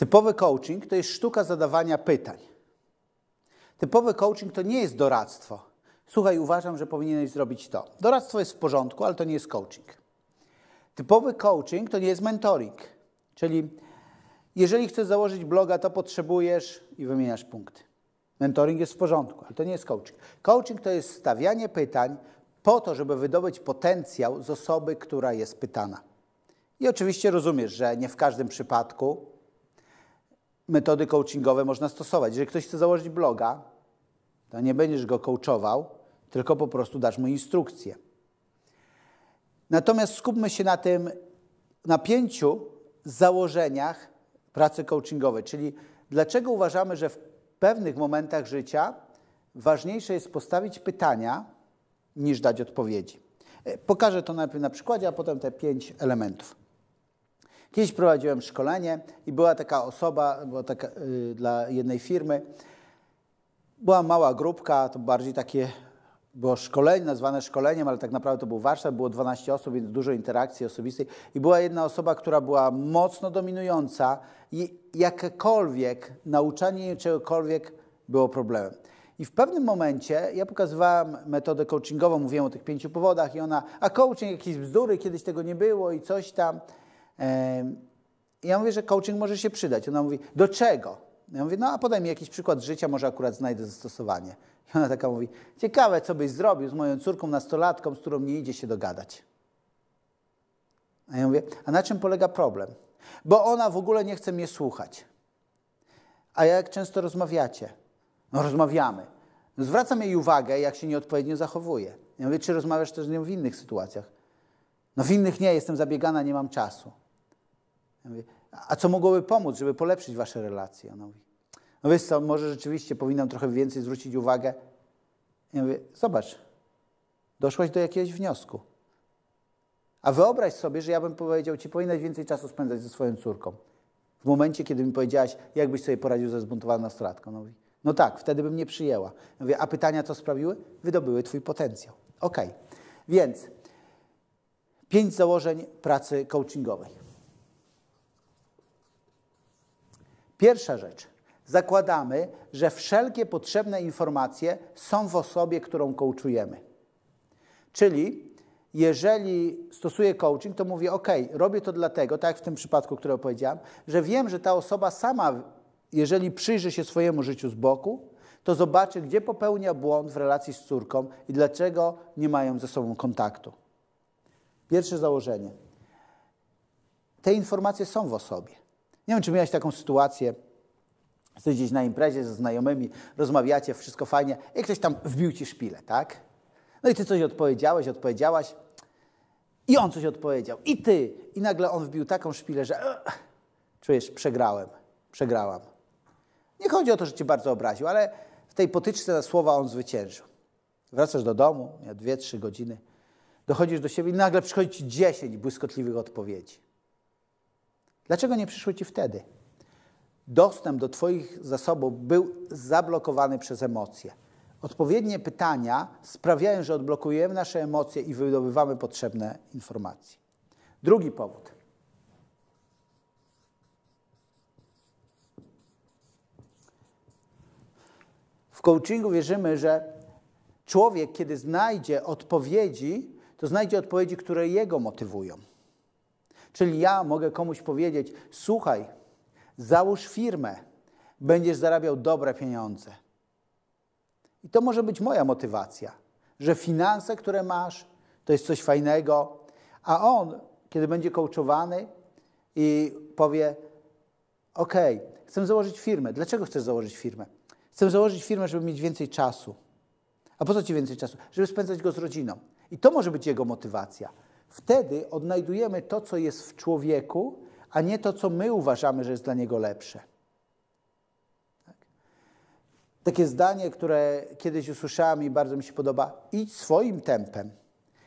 Typowy coaching to jest sztuka zadawania pytań. Typowy coaching to nie jest doradztwo. Słuchaj, uważam, że powinieneś zrobić to. Doradztwo jest w porządku, ale to nie jest coaching. Typowy coaching to nie jest mentoring. Czyli jeżeli chcesz założyć bloga, to potrzebujesz i wymieniasz punkty. Mentoring jest w porządku, ale to nie jest coaching. Coaching to jest stawianie pytań po to, żeby wydobyć potencjał z osoby, która jest pytana. I oczywiście rozumiesz, że nie w każdym przypadku metody coachingowe można stosować. Jeżeli ktoś chce założyć bloga, to nie będziesz go coachował, tylko po prostu dasz mu instrukcję. Natomiast skupmy się na tym, na pięciu założeniach pracy coachingowej, czyli dlaczego uważamy, że w pewnych momentach życia ważniejsze jest postawić pytania, niż dać odpowiedzi. E, pokażę to najpierw na przykładzie, a potem te pięć elementów. Kiedyś prowadziłem szkolenie i była taka osoba, była taka, yy, dla jednej firmy, była mała grupka, to bardziej takie było szkolenie, nazwane szkoleniem, ale tak naprawdę to był warsztat, było 12 osób, więc dużo interakcji osobistej. I była jedna osoba, która była mocno dominująca i jakiekolwiek nauczanie czegokolwiek było problemem. I w pewnym momencie ja pokazywałam metodę coachingową, mówiłem o tych pięciu powodach i ona, a coaching jakieś bzdury, kiedyś tego nie było i coś tam. Ja mówię, że coaching może się przydać. Ona mówi, do czego? Ja mówię, no a podaj mi jakiś przykład życia, może akurat znajdę zastosowanie. I ona taka mówi, ciekawe, co byś zrobił z moją córką nastolatką, z którą nie idzie się dogadać. A ja mówię, a na czym polega problem? Bo ona w ogóle nie chce mnie słuchać. A jak często rozmawiacie? No rozmawiamy. No, zwracam jej uwagę, jak się nieodpowiednio zachowuje. Ja mówię, czy rozmawiasz też z nią w innych sytuacjach? No w innych nie, jestem zabiegana, nie mam czasu. Ja mówię, a co mogłoby pomóc, żeby polepszyć wasze relacje? Ona mówi, no wiesz co, może rzeczywiście powinnam trochę więcej zwrócić uwagę. Ja mówię, zobacz, doszłaś do jakiegoś wniosku. A wyobraź sobie, że ja bym powiedział ci, powinnaś więcej czasu spędzać ze swoją córką. W momencie, kiedy mi powiedziałaś, jakbyś sobie poradził ze zbuntowaną nastolatką. No, mówi, no tak, wtedy bym nie przyjęła. Ja mówię, a pytania co sprawiły? Wydobyły twój potencjał. Ok, więc pięć założeń pracy coachingowej. Pierwsza rzecz. Zakładamy, że wszelkie potrzebne informacje są w osobie, którą coachujemy. Czyli jeżeli stosuję coaching, to mówię, OK, robię to dlatego, tak jak w tym przypadku, który opowiedziałam, że wiem, że ta osoba sama, jeżeli przyjrzy się swojemu życiu z boku, to zobaczy, gdzie popełnia błąd w relacji z córką i dlaczego nie mają ze sobą kontaktu. Pierwsze założenie. Te informacje są w osobie. Nie wiem, czy miałeś taką sytuację, jesteś gdzieś na imprezie ze znajomymi, rozmawiacie, wszystko fajnie i ktoś tam wbił ci szpilę, tak? No i ty coś odpowiedziałeś, odpowiedziałaś i on coś odpowiedział i ty. I nagle on wbił taką szpilę, że uh, czujesz, przegrałem, przegrałam. Nie chodzi o to, że cię bardzo obraził, ale w tej potyczce na słowa on zwyciężył. Wracasz do domu, dwie, trzy godziny, dochodzisz do siebie i nagle przychodzi ci dziesięć błyskotliwych odpowiedzi. Dlaczego nie przyszły ci wtedy? Dostęp do Twoich zasobów był zablokowany przez emocje. Odpowiednie pytania sprawiają, że odblokujemy nasze emocje i wydobywamy potrzebne informacje. Drugi powód. W coachingu wierzymy, że człowiek, kiedy znajdzie odpowiedzi, to znajdzie odpowiedzi, które jego motywują. Czyli ja mogę komuś powiedzieć: Słuchaj, załóż firmę, będziesz zarabiał dobre pieniądze. I to może być moja motywacja, że finanse, które masz, to jest coś fajnego, a on, kiedy będzie coachowany i powie: OK, chcę założyć firmę. Dlaczego chcesz założyć firmę? Chcę założyć firmę, żeby mieć więcej czasu. A po co ci więcej czasu? Żeby spędzać go z rodziną. I to może być jego motywacja. Wtedy odnajdujemy to, co jest w człowieku, a nie to, co my uważamy, że jest dla niego lepsze. Tak? Takie zdanie, które kiedyś usłyszałem i bardzo mi się podoba: idź swoim tempem,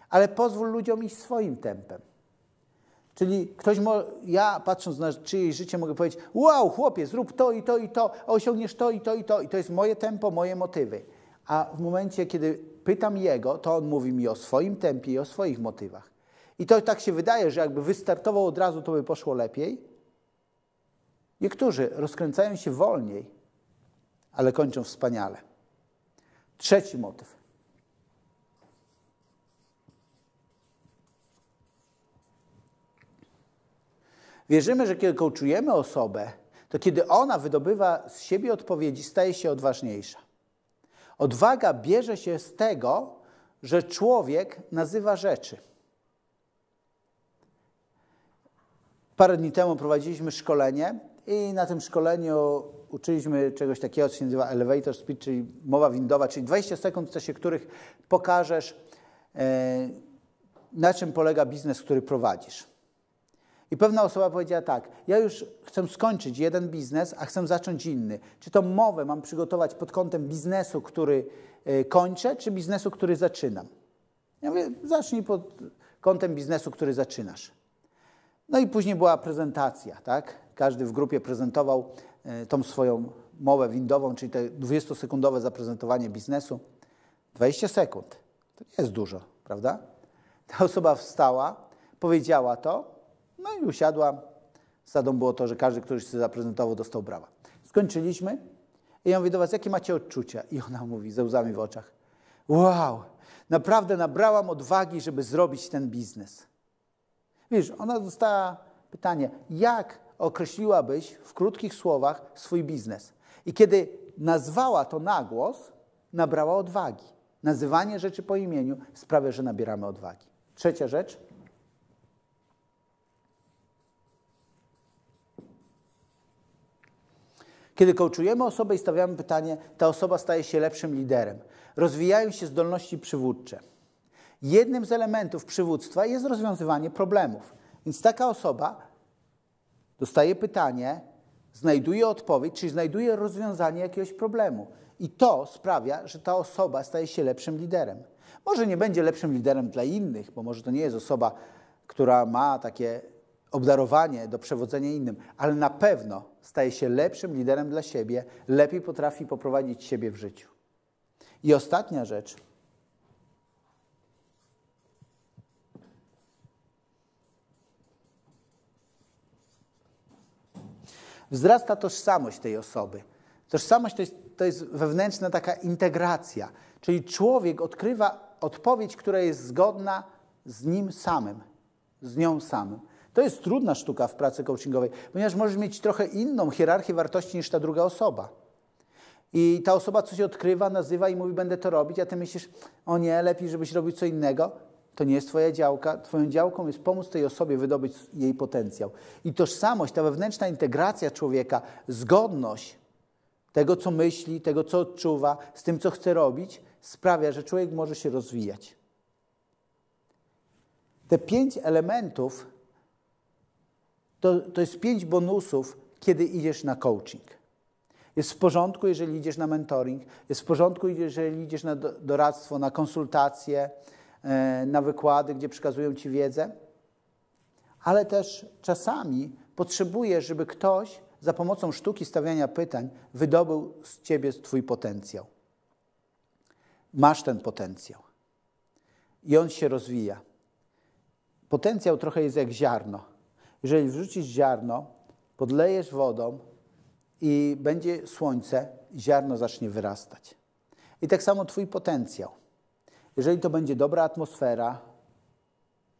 ale pozwól ludziom iść swoim tempem. Czyli ktoś, mo- ja patrząc na czyjeś życie, mogę powiedzieć: Wow, chłopie, zrób to i to i to, osiągniesz to i to i to, i to jest moje tempo, moje motywy. A w momencie, kiedy pytam jego, to on mówi mi o swoim tempie i o swoich motywach. I to tak się wydaje, że jakby wystartował od razu, to by poszło lepiej. Niektórzy rozkręcają się wolniej, ale kończą wspaniale. Trzeci motyw. Wierzymy, że kiedy kołczujemy osobę, to kiedy ona wydobywa z siebie odpowiedzi, staje się odważniejsza. Odwaga bierze się z tego, że człowiek nazywa rzeczy. Parę dni temu prowadziliśmy szkolenie i na tym szkoleniu uczyliśmy czegoś takiego, co się nazywa elevator speech, czyli mowa windowa, czyli 20 sekund, w czasie których pokażesz, e, na czym polega biznes, który prowadzisz. I pewna osoba powiedziała tak, ja już chcę skończyć jeden biznes, a chcę zacząć inny. Czy tą mowę mam przygotować pod kątem biznesu, który e, kończę, czy biznesu, który zaczynam? Ja mówię, zacznij pod kątem biznesu, który zaczynasz. No i później była prezentacja, tak? Każdy w grupie prezentował e, tą swoją mowę windową, czyli te 20-sekundowe zaprezentowanie biznesu. 20 sekund. To nie jest dużo, prawda? Ta osoba wstała, powiedziała to, no i usiadła. Zasadą było to, że każdy, który się zaprezentował, dostał brawa. Skończyliśmy i ja mówię do was, jakie macie odczucia? I ona mówi ze łzami w oczach. Wow, naprawdę nabrałam odwagi, żeby zrobić ten biznes. Wiesz, ona dostała pytanie, jak określiłabyś w krótkich słowach swój biznes? I kiedy nazwała to na głos, nabrała odwagi. Nazywanie rzeczy po imieniu sprawia, że nabieramy odwagi. Trzecia rzecz. Kiedy kołczujemy osobę i stawiamy pytanie, ta osoba staje się lepszym liderem. Rozwijają się zdolności przywódcze. Jednym z elementów przywództwa jest rozwiązywanie problemów. Więc taka osoba dostaje pytanie, znajduje odpowiedź, czyli znajduje rozwiązanie jakiegoś problemu. I to sprawia, że ta osoba staje się lepszym liderem. Może nie będzie lepszym liderem dla innych, bo może to nie jest osoba, która ma takie obdarowanie do przewodzenia innym, ale na pewno staje się lepszym liderem dla siebie, lepiej potrafi poprowadzić siebie w życiu. I ostatnia rzecz. Wzrasta tożsamość tej osoby. Tożsamość to jest, to jest wewnętrzna taka integracja, czyli człowiek odkrywa odpowiedź, która jest zgodna z nim samym, z nią samym. To jest trudna sztuka w pracy coachingowej, ponieważ możesz mieć trochę inną hierarchię wartości niż ta druga osoba. I ta osoba coś odkrywa, nazywa i mówi, będę to robić, a ty myślisz, o nie, lepiej, żebyś robił co innego. To nie jest twoja działka. Twoją działką jest pomóc tej osobie wydobyć jej potencjał. I tożsamość, ta wewnętrzna integracja człowieka, zgodność tego, co myśli, tego, co odczuwa, z tym, co chce robić, sprawia, że człowiek może się rozwijać. Te pięć elementów to, to jest pięć bonusów, kiedy idziesz na coaching. Jest w porządku, jeżeli idziesz na mentoring, jest w porządku, jeżeli idziesz na doradztwo, na konsultacje, na wykłady, gdzie przekazują ci wiedzę, ale też czasami potrzebujesz, żeby ktoś za pomocą sztuki stawiania pytań wydobył z ciebie twój potencjał. Masz ten potencjał i on się rozwija. Potencjał trochę jest jak ziarno. Jeżeli wrzucisz ziarno, podlejesz wodą i będzie słońce, ziarno zacznie wyrastać. I tak samo Twój potencjał. Jeżeli to będzie dobra atmosfera,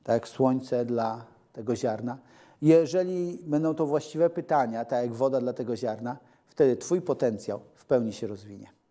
tak jak słońce dla tego ziarna, jeżeli będą to właściwe pytania, tak jak woda dla tego ziarna, wtedy Twój potencjał w pełni się rozwinie.